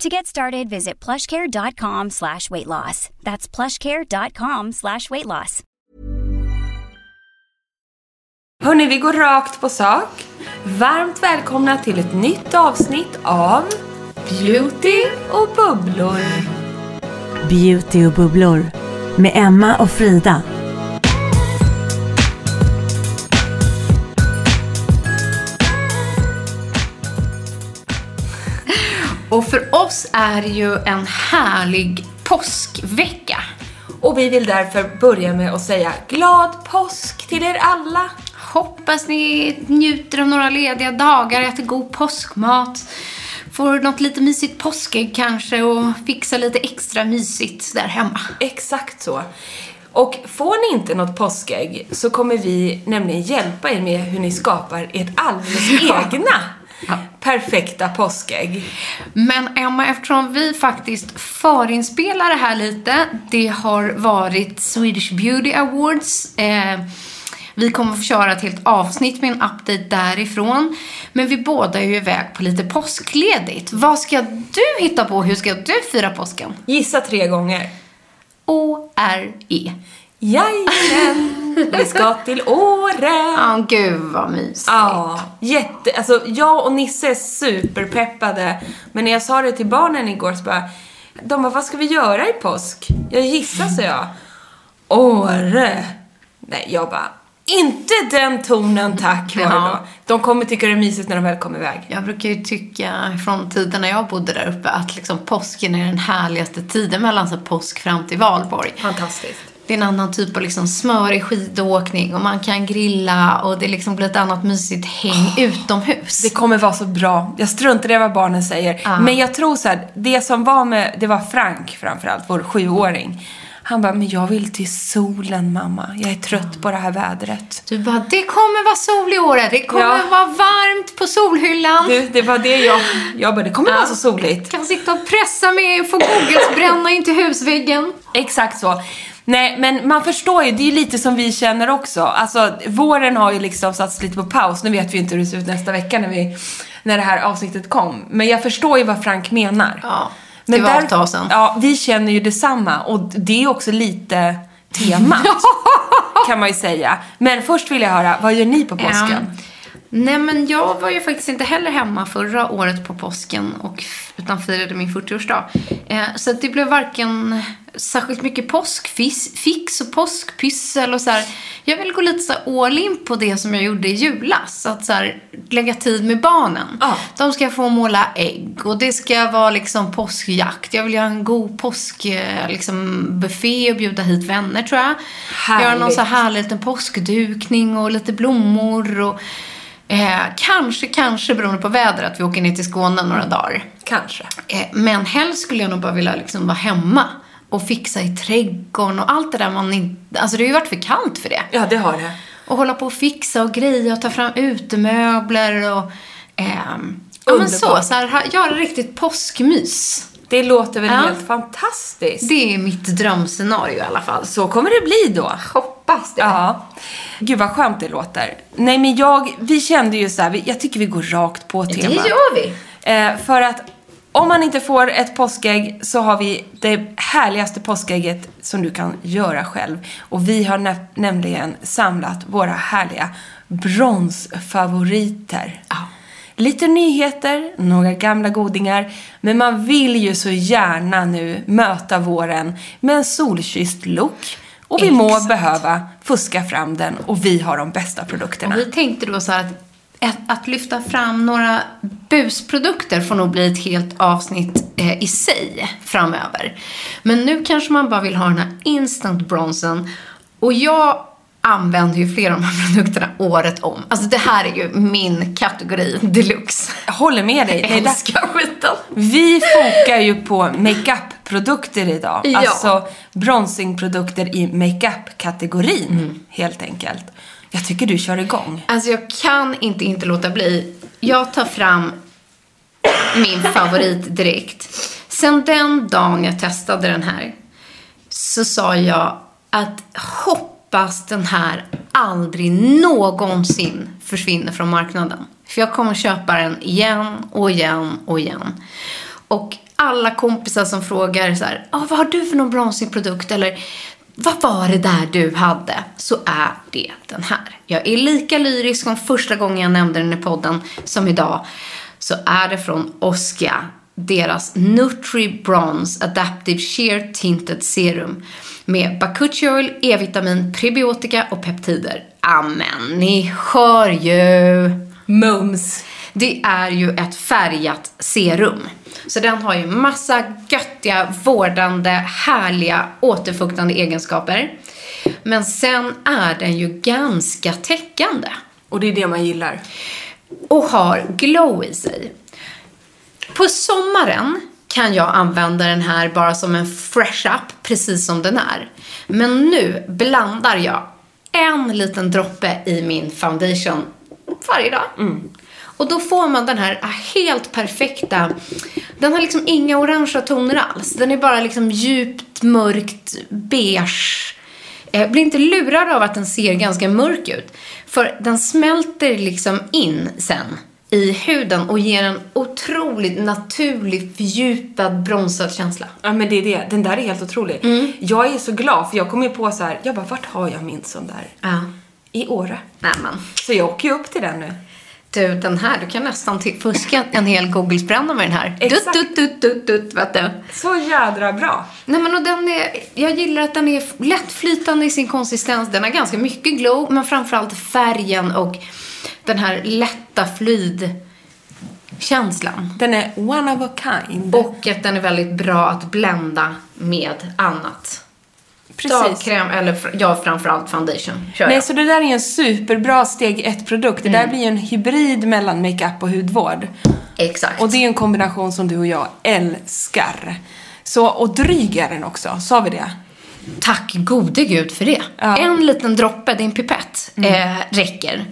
To get started, visit plushcare.com slash weight loss. That's plushcare.com slash weight loss. Hörni, vi går rakt på sak. Varmt välkomna till ett nytt avsnitt av Beauty och bubblor. Beauty och bubblor med Emma och Frida. Och för oss är det ju en härlig påskvecka. Och vi vill därför börja med att säga glad påsk till er alla. Hoppas ni njuter av några lediga dagar, äter god påskmat, får något lite mysigt påskägg kanske och fixar lite extra mysigt där hemma. Exakt så. Och får ni inte något påskägg så kommer vi nämligen hjälpa er med hur ni skapar ert alldeles egna perfekta påskägg. Men Emma, eftersom vi faktiskt förinspelar det här lite, det har varit Swedish Beauty Awards. Eh, vi kommer att få köra ett helt avsnitt med en update därifrån. Men vi båda är ju iväg på lite påskledigt. Vad ska du hitta på? Hur ska du fira påsken? Gissa tre gånger. O-R-E. Jajamän! Vi ska till Åre! Ja, gud vad mysigt. Ja, jätte... Alltså, jag och Nisse är superpeppade. Men när jag sa det till barnen igår så bara... De bara, vad ska vi göra i påsk? Jag gissar, så jag. Åre! Nej, jag bara... Inte den tonen tack var det Ja. då. De kommer tycka det är mysigt när de väl kommer iväg. Jag brukar ju tycka från tiden när jag bodde där uppe att liksom påsken är den härligaste tiden mellan så påsk fram till valborg. Fantastiskt. Det är en annan typ av liksom smörig skidåkning och man kan grilla och det liksom blir ett annat mysigt häng utomhus. Det kommer vara så bra. Jag struntar i vad barnen säger. Men jag tror så här, det som var med, det var Frank framförallt, vår sjuåring. Han bara, men jag vill till solen mamma. Jag är trött på det här vädret. Du bara, det kommer vara sol i året. Det kommer Ja. vara varmt på solhyllan. Du, det var det jag... Jag bara, det kommer Ja. vara så soligt. Kan sitta och pressa mig, få Googles-bränna in till husväggen. Exakt så. Nej, men man förstår ju, det är ju lite som vi känner också. Alltså, våren har ju liksom satts lite på paus. Nu vet vi inte hur det ser ut nästa vecka när, vi, när det här avsnittet kom. Men jag förstår ju vad Frank menar. Ja, det var ett tag sedan. Ja, vi känner ju detsamma. Och det är också lite temat, kan man ju säga. Men först vill jag höra, vad gör ni på påsken? Ehm, nej, men jag var ju faktiskt inte heller hemma förra året på påsken och, utan firade min 40-årsdag. Eh, så det blev varken särskilt mycket påskfix och påskpyssel och så här. Jag vill gå lite så all in på det som jag gjorde i julas. Att så här, lägga tid med barnen. Ja. De ska få måla ägg och det ska vara liksom påskjakt. Jag vill göra en god påsk, eh, liksom, buffé och bjuda hit vänner tror jag. Göra någon Härligt. så här härlig liten påskdukning och lite blommor och eh, kanske, kanske beroende på vädret, vi åker ner till Skåne några dagar. Kanske. Eh, men helst skulle jag nog bara vilja liksom vara hemma och fixa i trädgården och allt det där man inte... Alltså det har ju varit för kallt för det. Ja, det har det. Och hålla på och fixa och greja och ta fram utemöbler och... ehm, ja men så, så här, göra riktigt påskmys. Det låter väl Ja. helt fantastiskt. Det är mitt drömscenario i alla fall. Så kommer det bli då. Hoppas det. Ja. Gud vad skönt det låter. Nej men jag, vi kände ju så här, jag tycker vi går rakt på Det temat. gör vi. Eh, för att om man inte får ett påskägg så har vi det härligaste påskägget som du kan göra själv. Och vi har nä- nämligen samlat våra härliga bronsfavoriter. Lite nyheter, några gamla godingar, men man vill ju så gärna nu möta våren med en solkysst look. Och vi må Exakt. behöva fuska fram den och vi har de bästa produkterna. Och vi tänkte då så här att, att, att lyfta fram några busprodukter får nog bli ett helt avsnitt eh, i sig framöver. Men nu kanske man bara vill ha den här instant bronzen. Och jag använder ju flera av de här produkterna året om. Alltså det här är ju min kategori deluxe. Jag håller med dig. Jag älskar skiten. Vi fokar ju på makeup-produkter idag. Ja. Alltså bronzingprodukter i makeup-kategorin, Mm. helt enkelt. Jag tycker du kör igång. Alltså jag kan inte inte låta bli. Jag tar fram min favorit direkt. Sen den dagen jag testade den här så sa jag att hoppas den här aldrig någonsin försvinner från marknaden. För jag kommer köpa den igen och igen och igen. Och alla kompisar som frågar så här, ah, vad har du för någon bronzingprodukt? Eller vad var det där du hade? Så är det den här. Jag är lika lyrisk som första gången jag nämnde den i podden som idag. Så är det från Oskia, deras Nutri Bronze Adaptive Sheer Tinted Serum med Bakuchi Oil, E-vitamin, prebiotika och peptider. Amen, ni hör ju! Mums. Det är ju ett färgat serum. Så den har ju massa göttiga, vårdande, härliga, återfuktande egenskaper. Men sen är den ju ganska täckande. Och det är det man gillar. Och har glow i sig. På sommaren kan jag använda den här bara som en fresh up, precis som den är. Men nu blandar jag en liten droppe i min foundation varje dag. Och då får man den här helt perfekta, den har liksom inga orangea toner alls. Den är bara liksom djupt mörkt beige. Eh, Bli inte lurad av att den ser ganska mörk ut. För den smälter liksom in sen i huden och ger en otroligt naturlig, fördjupad, bronsad känsla. Ja men det är det. Den där är helt otrolig. Mm. Jag är så glad för jag kom ju på så här, jag bara vart har jag min sån där? Ja. I Åre. Nämen. Så jag åker ju upp till den nu. Du, den här, du kan nästan till- fuska en hel Google-bränna med den här. Exakt. Dutt, dutt, dutt, dutt, dutt, vet du. Så jädra bra. Nej men och den är, jag gillar att den är lättflytande i sin konsistens. Den har ganska mycket glow, men framförallt färgen och den här lätta flydkänslan. Den är one of a kind. Och att den är väldigt bra att blända med annat. Precis. Dagkräm eller ja, framförallt foundation kör Nej, jag. så det där är en superbra steg ett-produkt. Det Mm. där blir ju en hybrid mellan makeup och hudvård. Exakt. Och det är en kombination som du och jag älskar. Så, och dryg är den också, sa vi det? Tack gode gud för det. Ja. En liten droppe, det är en pipett, eh, räcker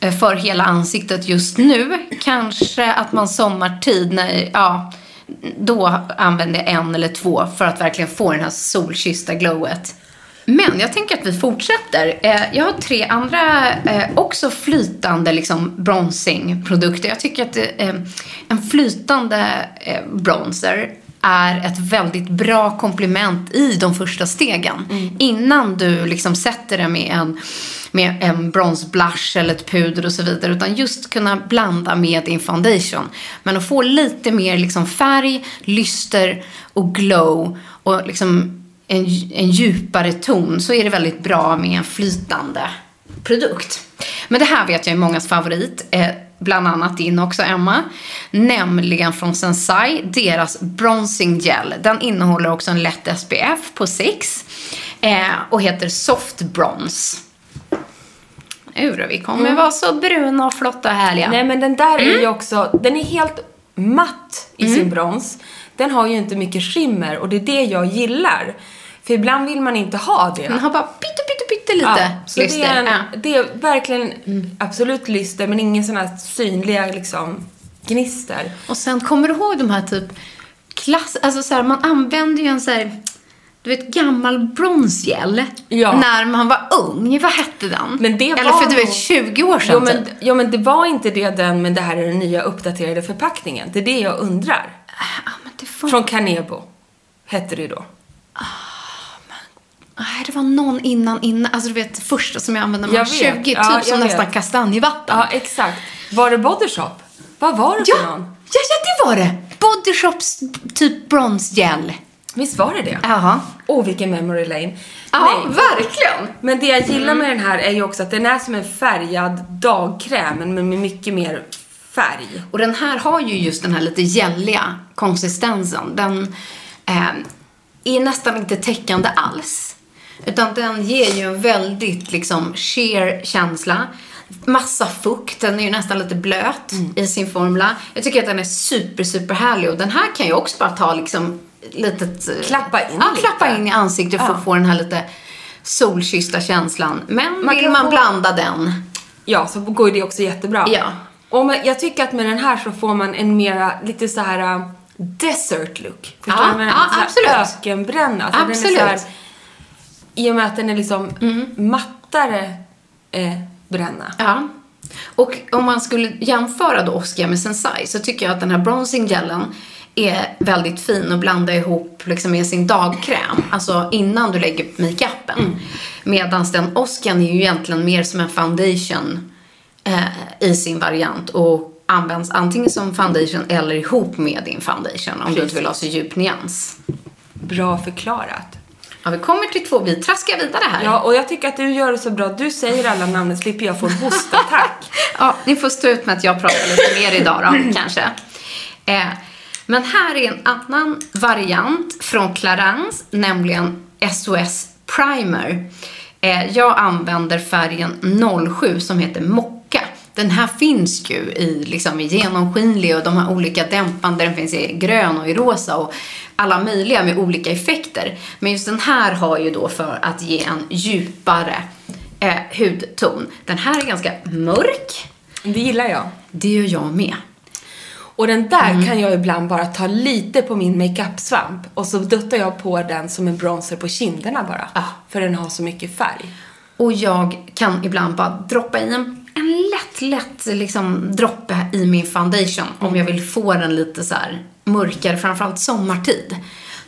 eh, för hela ansiktet just nu. Kanske att man sommartid, när, ja, då använder jag en eller två för att verkligen få den här solkyssta glowet. Men jag tänker att vi fortsätter. Eh, jag har tre andra eh, också flytande liksom, bronzingprodukter. Jag tycker att en flytande bronzer är ett väldigt bra komplement i de första stegen. Innan du liksom sätter det med en, med en bronsblush eller ett puder och så vidare. Utan just kunna blanda med din foundation. Men att få lite mer liksom färg, lyster och glow. Och liksom en, en djupare ton så är det väldigt bra med en flytande produkt. Men det här vet jag är mångas favorit. Bland annat din också, Emma. Nämligen från Sensai, deras Bronzing Gel. Den innehåller också en lätt SPF på 6 eh, och heter Soft Bronze. Nu då, vi kommer vara så bruna och flotta och härliga. Nej, men den där Mm. är ju också, den är helt matt i sin brons. Den har ju inte mycket skimmer och det är det jag gillar. För ibland vill man inte ha det. Den har bara pytte, pytte, pytte lite Ja, så det lyster. är, en, Ja. det är verkligen absolut lyster men ingen sån här synliga liksom gnister. Och sen kommer du ihåg de här typ klass... Alltså så här, man använder ju en så här... du vet, gammal bronsgel. Ja. När man var ung. Vad hette den? Men det Eller var för du vet, 20 år sedan Jo men, typ. jo men det var inte det den, men det här är den nya uppdaterade förpackningen. Det är det jag undrar. Ja, men det var... Från Canebo, hette det då. Nej, det var någon innan, innan. Alltså du vet, första som jag använde när Jag var vet. 20. Ja, typ jag som vet. nästan kastanjevatten. Ja, exakt. Var det Body Shop? Vad var det ja, för ja, någon? ja, det var det. Body Shops typ bronsgel. Visst var det det? Jaha. Åh, vilken memory lane. Ja, Nej. verkligen. Men det jag gillar med den här är ju också att den är som en färgad dagkräm, men med mycket mer färg. Och den här har ju just den här lite gälliga konsistensen. Den eh, är nästan inte täckande alls. Utan den ger ju en väldigt liksom sheer känsla. Massa fukt, den är ju nästan lite blöt i sin formula. Jag tycker att den är super, super härlig och den här kan ju också bara ta liksom litet... eh, Klappa in Ja, lite. klappa in i ansiktet för Ja. att få den här lite solkyssta känslan. Men Man vill man få- blanda den Ja, så går det också jättebra. Ja. Och jag tycker att med den här så får man en mera, lite så här uh, desert look. Förstår Ja, du vad jag menar? ja, absolut. Ökenbränna. Alltså Den är Absolut. så här, I och med att den är liksom Mm. mattare eh, bränna. Ja. Och om man skulle jämföra då Oscar med Sensai så tycker jag att den här bronzing gelen är väldigt fin att blanda ihop liksom med sin dagkräm. Alltså innan du lägger makeupen. Mm. Medan den Oscar är ju egentligen mer som en foundation eh, i sin variant och används antingen som foundation eller ihop med din foundation om du inte vill ha så djup nyans. Bra förklarat. Ja, vi kommer till två. Vi traskar vidare här. Ja, och jag tycker att du gör det så bra. Du säger alla namnen, slipper jag få en hostattack. Ja, ni får stå ut med att jag pratar lite mer idag då, kanske. Eh, men här är en annan variant från Clarins, nämligen SOS Primer. Eh, jag använder färgen 07 som heter Mocka. Den här finns ju i, liksom, i genomskinlig och de har olika dämpande. Den finns i grön och i rosa och alla möjliga med olika effekter. Men just den här har ju då för att ge en djupare eh, hudton. Den här är ganska mörk. Det gillar jag. Det gör jag med. Och den där Mm. kan jag ibland bara ta lite på min makeup-svamp och så duttar jag på den som en bronzer på kinderna bara. Ah. För den har så mycket färg. Och jag kan ibland bara droppa i en, en lätt, lätt liksom, droppe i min foundation om jag vill få den lite så här mörkare, framförallt sommartid.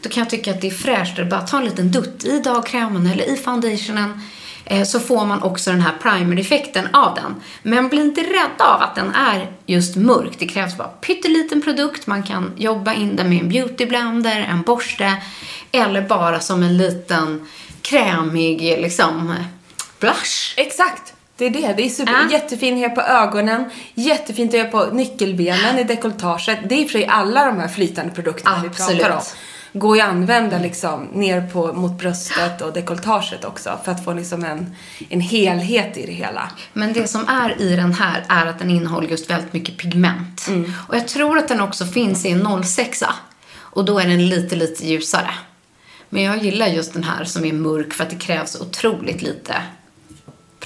Då kan jag tycka att det är fräscht att bara ta en liten dutt i dagkrämen eller i foundationen. Eh, så får man också den här primer-effekten av den. Men bli inte rädda av att den är just mörk. Det krävs bara pytteliten produkt. Man kan jobba in den med en beautyblender, en borste eller bara som en liten krämig liksom blush. Exakt! Det är det. Det är super, Ja. jättefin här på ögonen, jättefint göra på nyckelbenen i dekolletaget. Det är i och för sig alla de här flytande produkterna vi Absolut. pratar om. Går ju att använda liksom ner på, mot bröstet och dekolletaget också för att få liksom en, en helhet i det hela. Men det som är i den här är att den innehåller just väldigt mycket pigment. Och jag tror att den också finns i en 06 och då är den lite, lite ljusare. Men jag gillar just den här som är mörk för att det krävs otroligt lite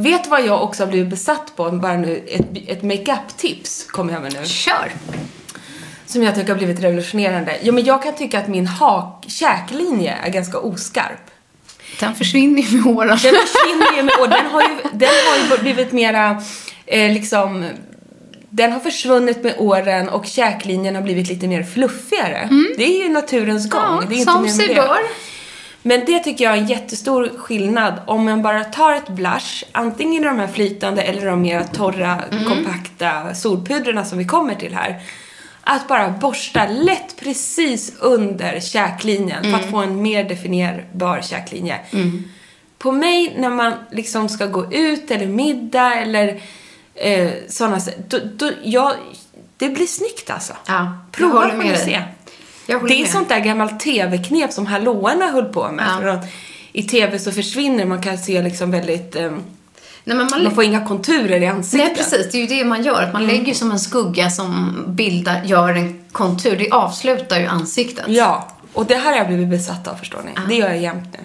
Vet du vad jag också har blivit besatt på? Bara nu, ett, ett makeup-tips kommer jag med nu. Kör! Som jag tycker har blivit revolutionerande. Ja, men jag kan tycka att min hak, käklinje är ganska oskarp. Den försvinner ju med åren. Den försvinner ju med och den har ju, den har ju blivit mera, eh, liksom, den har försvunnit med åren och käklinjen har blivit lite mer fluffigare. Det är ju naturens gång. Ja, det är inte som sig bör. Men det tycker jag är en jättestor skillnad om man bara tar ett blush, antingen de här flytande eller de mer torra, kompakta solpudrerna som vi kommer till här. Att bara borsta lätt precis under käklinjen för att få en mer definierbar käklinje. På mig när man liksom ska gå ut eller middag eller eh, sådana då, då, jag, det blir snyggt alltså. Ja, Prova får dig. se. Det är med. sånt där gammalt tv-knep som hallåorna höll på med. Ja. För att I tv så försvinner man kan se liksom väldigt... ehm, Nej, man, man får inga konturer i ansiktet. Nej, precis. Det är ju det man gör. Att man lägger som en skugga som bildar, gör en kontur. Det avslutar ju ansiktet. Ja, och det här har jag blivit besatt av förstår ni. Det gör jag jämt nu.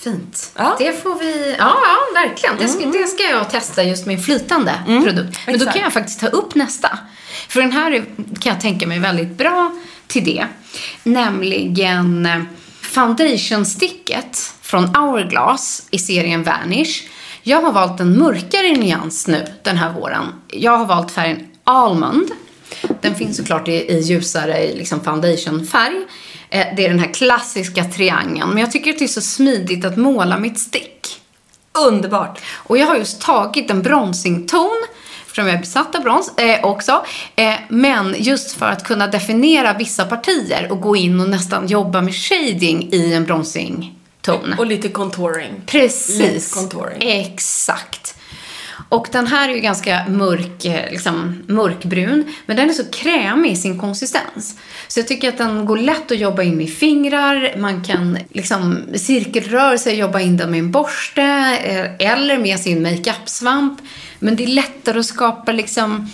Fint. Ja. Det får vi... Ja, ja verkligen. Det, ska, det ska jag testa just med flytande produkt. Men då kan jag faktiskt ta upp nästa. För den här är, kan jag tänka mig väldigt bra till det. Nämligen eh, foundationsticket från Hourglass i serien Vanish. Jag har valt en mörkare nyans nu den här våren. Jag har valt färgen Almond. Den finns såklart i, i ljusare liksom foundationfärg. Eh, det är den här klassiska triangeln. Men jag tycker att det är så smidigt att måla mitt stick. Underbart. Och jag har just tagit en bronsington, eftersom jag är besatt av brons eh, också. Eh, men just för att kunna definiera vissa partier och gå in och nästan jobba med shading i en bronsington. Och lite contouring. Precis. Lätt contouring. Exakt. Och den här är ju ganska mörk, eh, liksom mörkbrun, men den är så krämig i sin konsistens. Så jag tycker att den går lätt att jobba in i fingrar, man kan liksom cirkelrörelser jobba in den med en borste eh, eller med sin makeup-svamp. Men det är lättare att skapa liksom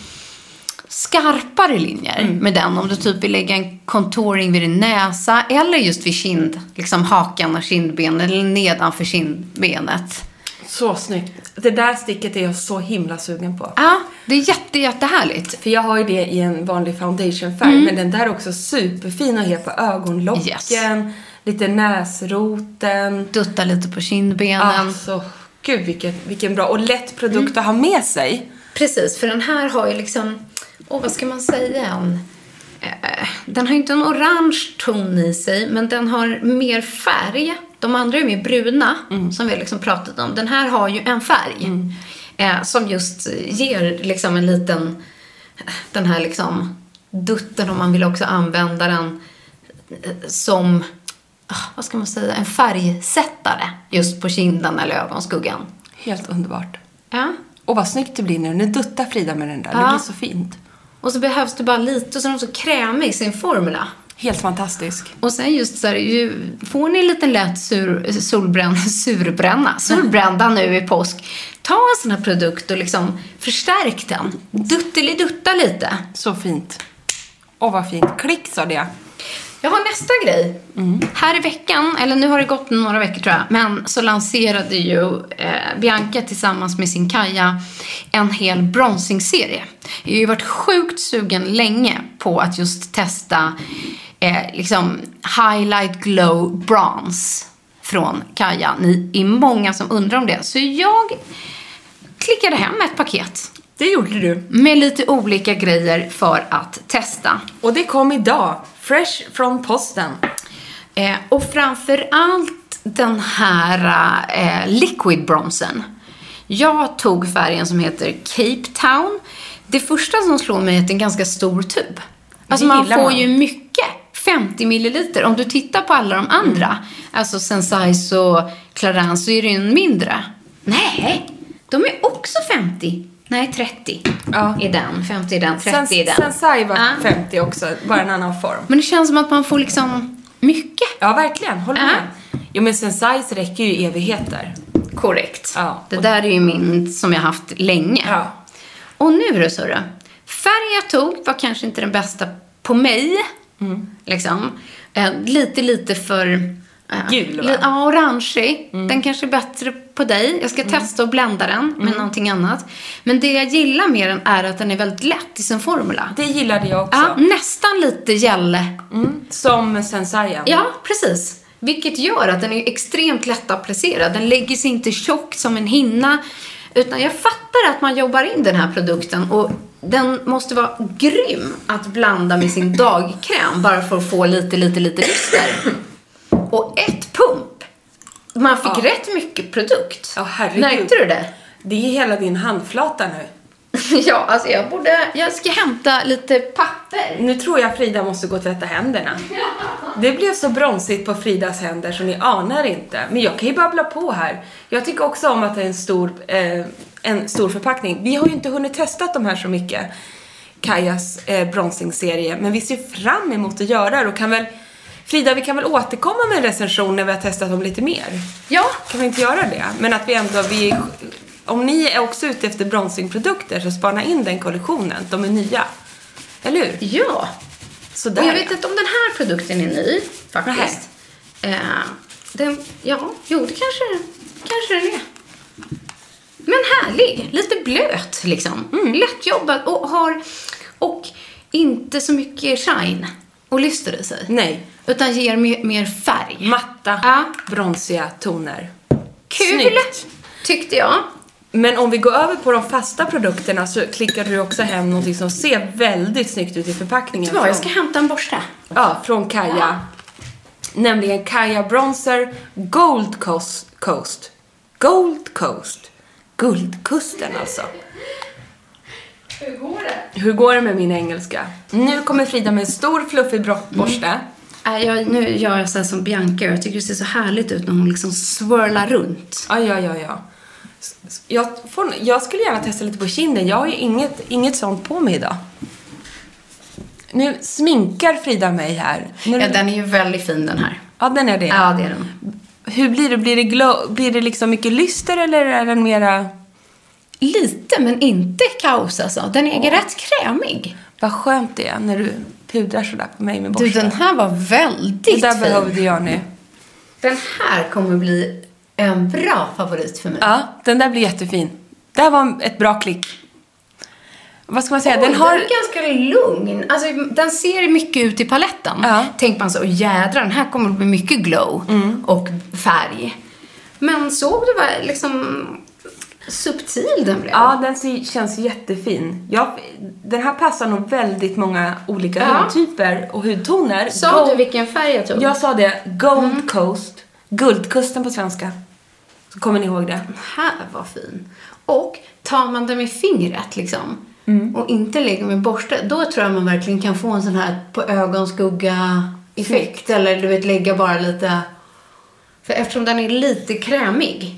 skarpare linjer med den om du typ vill lägga en contouring vid din näsa eller just vid kind, liksom hakan och kindbenet eller nedanför kindbenet. Så snyggt. Det där sticket är jag så himla sugen på. Ja, det är jätte, jättehärligt. För jag har ju det i en vanlig foundationfärg, men den där är också superfin att ha på ögonlocken, Yes. lite näsroten. Dutta lite på kindbenen. Alltså, gud vilken, vilken bra och lätt produkt att ha med sig. Precis, för den här har ju liksom, åh vad ska man säga? En, eh, den har inte en orange ton i sig, men den har mer färg. De andra är mer bruna, som vi har liksom pratat om. Den här har ju en färg. Eh, som just ger liksom en liten, den här liksom dutten om man vill också använda den eh, som, ah, vad ska man säga, en färgsättare just på kinden eller ögonskuggan. Helt underbart. Ja. Och vad snyggt det blir nu. Nu duttar Frida med den där. Det Ja. blir så fint. Och så behövs det bara lite och så är de så krämig i sin formula. Helt fantastisk. Och sen just så här, ju, får ni en liten lätt sur, solbränna, surbränna, surbrända nu i påsk, ta en sån här produkt och liksom förstärk den. Duttelidutta lite. Så fint. Åh, vad fint. Klick sa det. Jag har nästa grej. Här i veckan, eller nu har det gått några veckor tror jag, men så lanserade ju eh, Bianca tillsammans med sin Kaja en hel bronsingserie. Jag har ju varit sjukt sugen länge på att just testa eh, liksom highlight glow bronze från Kaja. Ni är många som undrar om det, så jag klickade hem ett paket Det gjorde du. med lite olika grejer för att testa. Och det kom idag. Fresh från posten. Eh, och framför allt den här eh, liquid bronzen. Jag tog färgen som heter Cape Town. Det första som slår mig är att det är en ganska stor tub. Alltså man får man. ju mycket. 50 milliliter. Om du tittar på alla de andra, Mm. alltså Sensai's och Clarins, så är det ju en mindre. Nej, de är också 50. Nej, 30 Ja. är den. 50 är den, 30 är den. Sensai var Ja. 50 också, bara en annan form. Men det känns som att man får liksom mycket. Ja, verkligen. Håller Ja. med. Jo, men Sensais räcker ju i evigheter. Korrekt. Ja. Det där är ju min som jag haft länge. Ja. Och nu då, då. Färgen jag tog var kanske inte den bästa på mig. Mm. Liksom. Eh, lite, lite för... eh, Gul, va? Mm. Ja, orangey. Den kanske är bättre på dig. Jag ska testa att blanda den med någonting annat. Men det jag gillar med den är att den är väldigt lätt i sin formula. Det gillade jag också. Ja, nästan lite gälle. Som Sensaien. Ja, precis. Vilket gör att den är extremt lättapplicerad. Den lägger sig inte tjock som en hinna. Utan jag fattar att man jobbar in den här produkten och den måste vara grym att blanda med sin dagkräm bara för att få lite, lite, lite lyster. Och ett pump. Man fick Ja. rätt mycket produkt. Ja, herregud. Märkte du det? Det är hela din handflata nu. ja, alltså jag borde... Jag ska hämta lite papper. Nu tror jag Frida måste gå och tvätta händerna. Det blev så bronsigt på Fridas händer så ni anar inte. Men jag kan ju babbla på här. Jag tycker också om att det är en stor, eh, en stor förpackning. Vi har ju inte hunnit testa de här så mycket. Kajas eh, bronsingserie. Men vi ser fram emot att göra det och kan väl Frida, vi kan väl återkomma med en recension när vi har testat dem lite mer? Ja, Kan vi inte göra det? Men att vi ändå, vi, om ni är också ute efter bronsingprodukter så spana in den kollektionen. De är nya. Eller hur? ja. Sådär. Och jag vet inte om den här produkten är ny, faktiskt. Eh, den, ja, jo, det kanske, kanske den är. Men härlig. Lite blöt, liksom. Mm. Lättjobbad och har... Och inte så mycket shine och lyster i sig. Nej. Utan ger mer, mer färg. Matta, Ja. bronsiga toner. Kul, Snyggt. tyckte jag. Men om vi går över på de fasta produkterna så klickar du också hem någonting som ser väldigt snyggt ut i förpackningen. Vet jag ska hämta en borste. Ja, från Kaja. Nämligen Kaja Bronzer Gold Coast. Coast. Gold Coast. Guldkusten alltså. Hur går det? Hur går det med min engelska? Nu kommer Frida med en stor fluffig borste. Äh, jag, nu gör jag så som Bianca Jag tycker det ser så härligt ut när hon liksom swirlar runt. Ja, ja, ja, ja. Jag, får, jag skulle gärna testa lite på kinden. Jag har ju inget, inget sånt på mig idag. Nu sminkar Frida mig här. Nu, Ja, den är ju väldigt fin den här. ja, den är det. Ja, det är den. Hur blir det? Blir det, glow, blir det liksom mycket lyster eller är den mera... Lite, men inte kaos alltså. Den är rätt krämig. Vad skönt det är när du pudrar sådär på mig med Du, borsten. den här var väldigt det där fin. behövde jag nu. Den här kommer bli en bra favorit för mig. Ja, den där blir jättefin. Det här var ett bra klick. Vad ska man säga? Oj, den har... den är ganska lugn. Alltså, den ser mycket ut i paletten. Ja. Tänker man så, "Åh, jädrar, den här kommer att bli mycket glow Mm. och färg. Men såg du vad liksom subtil den blev? Ja, den känns jättefin. Jag, den här passar nog väldigt många olika Ja. hudtyper och hudtoner. Sa Gold- du vilken färg jag tog? Jag sa det. Gold Coast. Guldkusten på svenska. Kommer ni ihåg det? Här var fin. Och tar man den med fingret liksom Mm. och inte lägger med borste, då tror jag man verkligen kan få en sån här på ögonskugga-effekt. Eller du vet, lägga bara lite... För eftersom den är lite krämig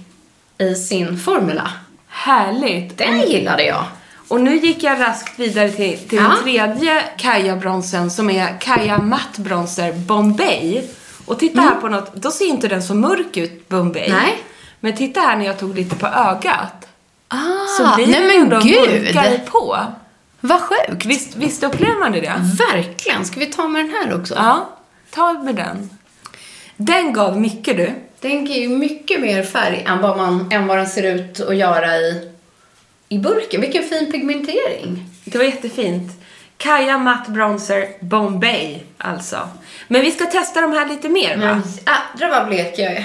i sin formula. Härligt. Den gillade jag. Och nu gick jag raskt vidare till, till Ja. den tredje Kaja-bronsen som är Kaja Matt Bronzer Bombay. Och titta här på något, då ser inte den så mörk ut, Bombay. Mm. Nej. Men titta här när jag tog lite på ögat. Ah, Så blir nej men gud! på. Vad sjukt! Visst, visst upplever man det? Verkligen! Ska vi ta med den här också? Ja, ta med den. Den gav mycket du. Den ger ju mycket mer färg än vad, man, än vad den ser ut att göra i, i burken. Vilken fin pigmentering. Det var jättefint. Kaja Matt Bronzer Bombay, alltså. Men vi ska testa de här lite mer, va? Jädrar vad blek jag är.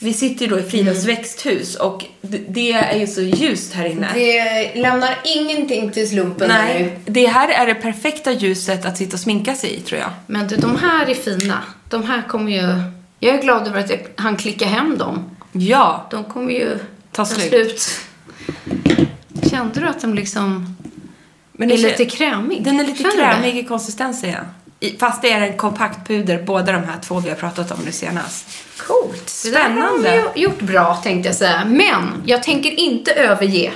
Vi sitter ju då i Fridas växthus och det, är ju så ljust här inne. Det lämnar ingenting till slumpen Nej, nu. det här är det perfekta ljuset att sitta och sminka sig i, tror jag. Men du, de här är fina. De här kommer ju... Jag är glad över att jag han klicka hem dem. Ja, De kommer ju Ta slut. Kände du att de liksom men är lite krämig? Den är lite Känner krämig i konsistensen, ja. Fast det är en kompaktpuder, båda de här två vi har pratat om nu senast. Coolt. Det där Spännande. har vi gjort bra tänkte jag säga. Men jag tänker inte överge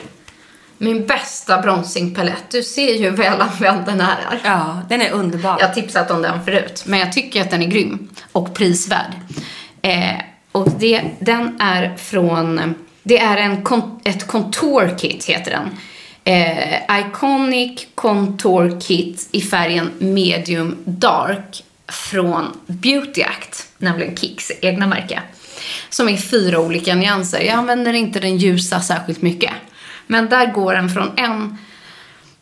min bästa bronzingpalett. Du ser ju hur väl använd den här är. Ja, den är underbar. Jag har tipsat om den förut, men jag tycker att den är grym och prisvärd. Eh, och det, den är från, det är en, ett contour kit heter den. Eh, Iconic Contour Kit i färgen medium dark från Beauty Act, nämligen Kicks egna märke. Som är fyra olika nyanser. Jag använder inte den ljusa särskilt mycket. Men där går den från en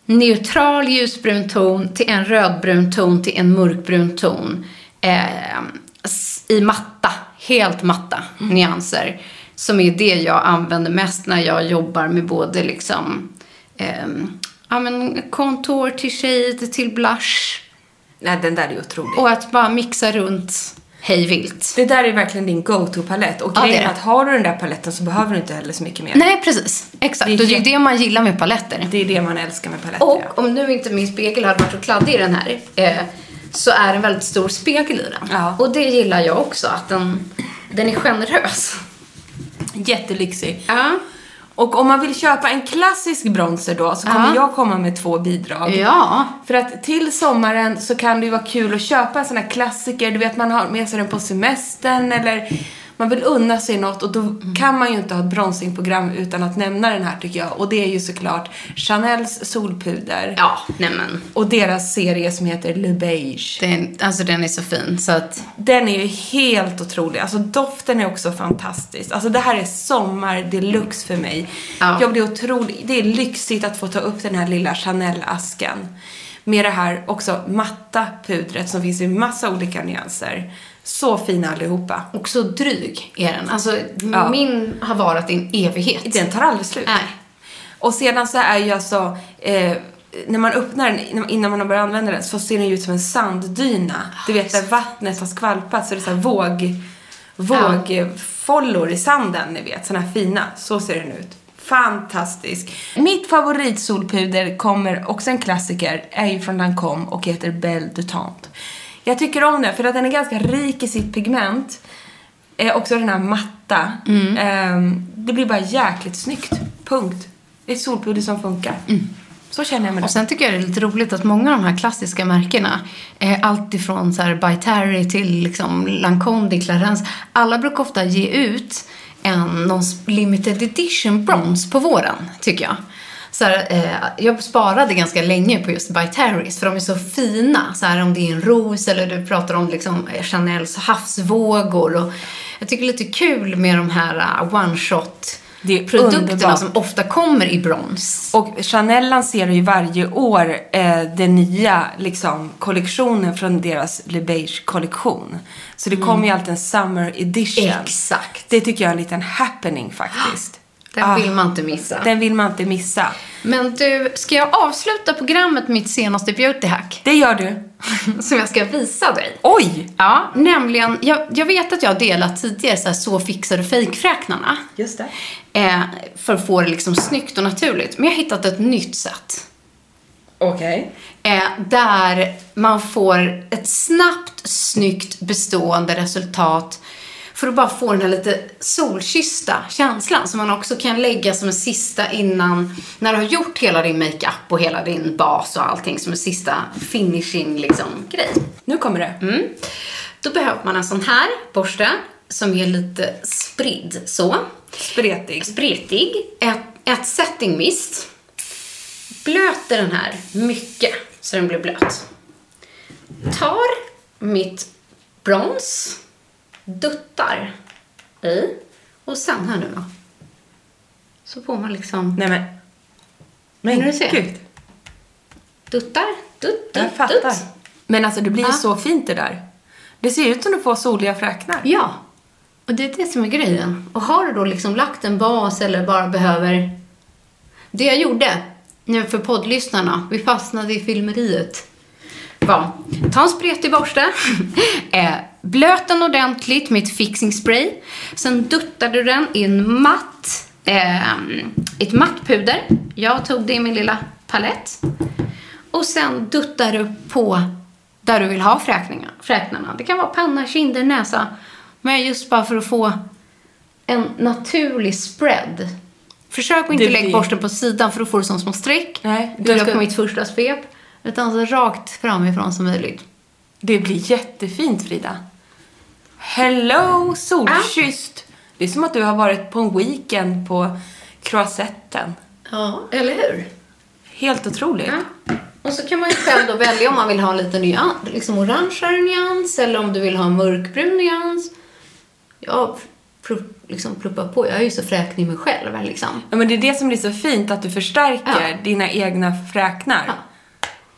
neutral ljusbrun ton till en rödbrun ton till en mörkbrun ton. Eh, I matta, helt matta nyanser. Som är det jag använder mest när jag jobbar med både liksom ehm, ja, men contour till shade till blush. Nej, den där är otrolig. Och att bara mixa runt hej vilt. Det där är verkligen din go-to-palett. Och Ja, är grejen är att har du den där paletten så behöver du inte heller så mycket mer. Nej, precis. Exakt. Det är och det är det man gillar med paletter. Det är det man älskar med paletter. Och om nu inte min spegel hade varit så kladdig i den här eh, så är det en väldigt stor spegel i den. Ja. Och det gillar jag också, att den, den är generös. Jättelyxig. Ja. Och om man vill köpa en klassisk bronzer då så kommer Ja. jag komma med två bidrag. Ja. För att till sommaren så kan det ju vara kul att köpa en sån här klassiker. Du vet, man har med sig den på semestern eller man vill unna sig något och då Mm. kan man ju inte ha ett bronzingprogram utan att nämna den här tycker jag. Och det är ju såklart Chanels solpuder. Ja, nämen. Och deras serie som heter Le Beige. Den, alltså den är så fin så att... Den är ju helt otrolig. Alltså doften är också fantastisk. Alltså det här är sommar deluxe för mig. Ja. Jag blir otrolig. Det är lyxigt att få ta upp den här lilla Chanel-asken. Med det här också matta pudret som finns i massa olika nyanser. Så fina allihopa. Och så dryg är den. Alltså Ja. min har varit i en evighet. Den tar aldrig slut. Nej. Och sedan så är ju alltså, eh, när man öppnar den, innan man har börjat använda den, så ser den ju ut som en sanddyna. Du vet, där vattnet har skvalpat så det är så här våg, vågfållor i sanden, ni vet. Såna här fina. Så ser den ut. Fantastisk. Mitt favoritsolpuder kommer, också en klassiker, är ju från Lancome och heter Belle de Tante. Jag tycker om den för att den är ganska rik i sitt pigment. Eh, också den här matta. Ehm, det blir bara jäkligt snyggt. Punkt. Det är ett solpuder som funkar. Så känner jag med Och det. sen tycker jag det är lite roligt att många av de här klassiska märkena, eh, allt ifrån så här By Terry till liksom Lancome de Clarence, alla brukar ofta ge ut en någon limited edition bronze på våren, tycker jag. Så här, eh, jag sparade ganska länge på just By Terrys för de är så fina. Så här, om det är en ros eller du pratar om liksom eh, Chanels havsvågor. Och jag tycker det är lite kul med de här uh, one-shot produkterna underbart. som ofta kommer i brons. Och Chanel lanserar ju varje år eh, den nya liksom, kollektionen från deras Le Beige-kollektion. Så det kommer ju alltid en summer edition. Exakt. Det tycker jag är en liten happening faktiskt. Den Ah, vill man inte missa. Den vill man inte missa. Men du, ska jag avsluta programmet med mitt senaste beautyhack? Det gör du. Som jag ska visa dig. Oj! Ja, nämligen, jag, jag vet att jag har delat tidigare så, här, så fixar du fejkfräknarna. Just det. Eh, för att få det liksom snyggt och naturligt. Men jag har hittat ett nytt sätt. Okej. Eh, där man får ett snabbt, snyggt, bestående resultat för att bara få den här lite solkyssta känslan som man också kan lägga som en sista innan, när du har gjort hela din makeup och hela din bas och allting som en sista finishing liksom grej. Nu kommer det. Mm. Då behöver man en sån här borste som är lite spridd så. Spretig. Spretig. Ett, ett setting mist. Blöter den här mycket så den blir blöt. Tar mitt brons, duttar i och sen här nu då. Så får man liksom Nej men. Men du se? gud. duttar, dutt, Jag dutt, fattar. dutt. Men alltså det blir ju Ja. så fint det där. Det ser ut som du får soliga fräknar. Ja, och det är det som är grejen. Och har du då liksom lagt en bas eller bara behöver... Det jag gjorde, nu för poddlyssnarna, vi fastnade i filmeriet, var ta en spretig borste, eh, blöt den ordentligt med ett fixing spray, sen duttade du den i en matt, eh, ett matt puder. Jag tog det i min lilla palett. Och sen duttar du på där du vill ha fräknarna. Det kan vara panna, kinder, näsa. Men just bara för att få en naturlig spread Försök att inte Det lägga blir- borsten på sidan för då får du som små streck. Nej, Du ska- på mitt första svep. Utan så rakt framifrån som möjligt. Det blir jättefint Frida. Hello solkysst. Det är som att du har varit på en weekend på Croisetten. Ja, eller hur? Helt otroligt. Ja. Och så kan man ju själv då välja om man vill ha en lite nyans, liksom orangeare nyans eller om du vill ha en mörkbrun nyans. Jag pr- liksom pluppar på. Jag är ju så fräknig mig själv liksom. Ja, men det är det som blir så fint, att du förstärker Ja. dina egna fräknar. Ja.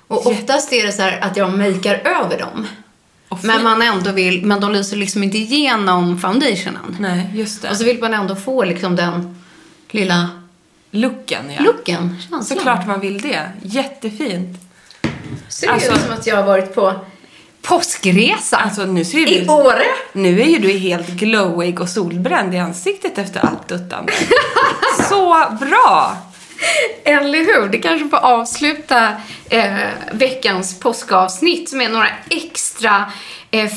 Och oftast är det så här att jag makear över dem. Men man ändå vill, men de lyser liksom inte igenom foundationen. Nej, just det. Och så vill man ändå få liksom den lilla Looken, ja. looken, känslan. Såklart man vill det. Jättefint. Ser det Alltså- ut som att jag har varit på påskresa Alltså nu ser i du... Åre. Nu är ju du helt glowig och solbränd i ansiktet efter allt duttande. Så bra! Eller hur? Det kanske får avsluta eh, veckans påskavsnitt med några extra eh,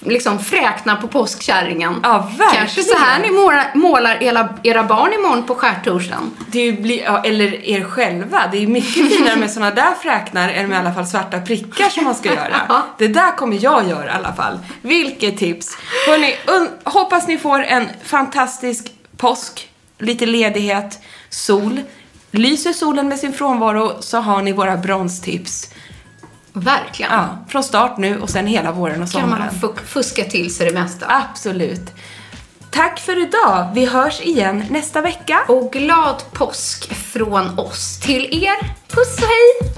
liksom fräknar på påskkärringen. Ja, verkligen. Kanske så här ni målar, målar era, era barn imorgon på skärtorsdagen. Det blir, ja, eller er själva. Det är mycket finare med såna där fräknar än med i alla fall svarta prickar som man ska göra. Det där kommer jag göra i alla fall. Vilket tips! Hörrni, hoppas ni får en fantastisk påsk, lite ledighet, sol. Lyser solen med sin frånvaro så har ni våra bronstips. Verkligen. Ja, från start nu och sen hela våren och Kan man sommaren. fu- fuska till sig det mesta. Absolut. Tack för idag. Vi hörs igen nästa vecka. Och glad påsk från oss till er. Puss och hej!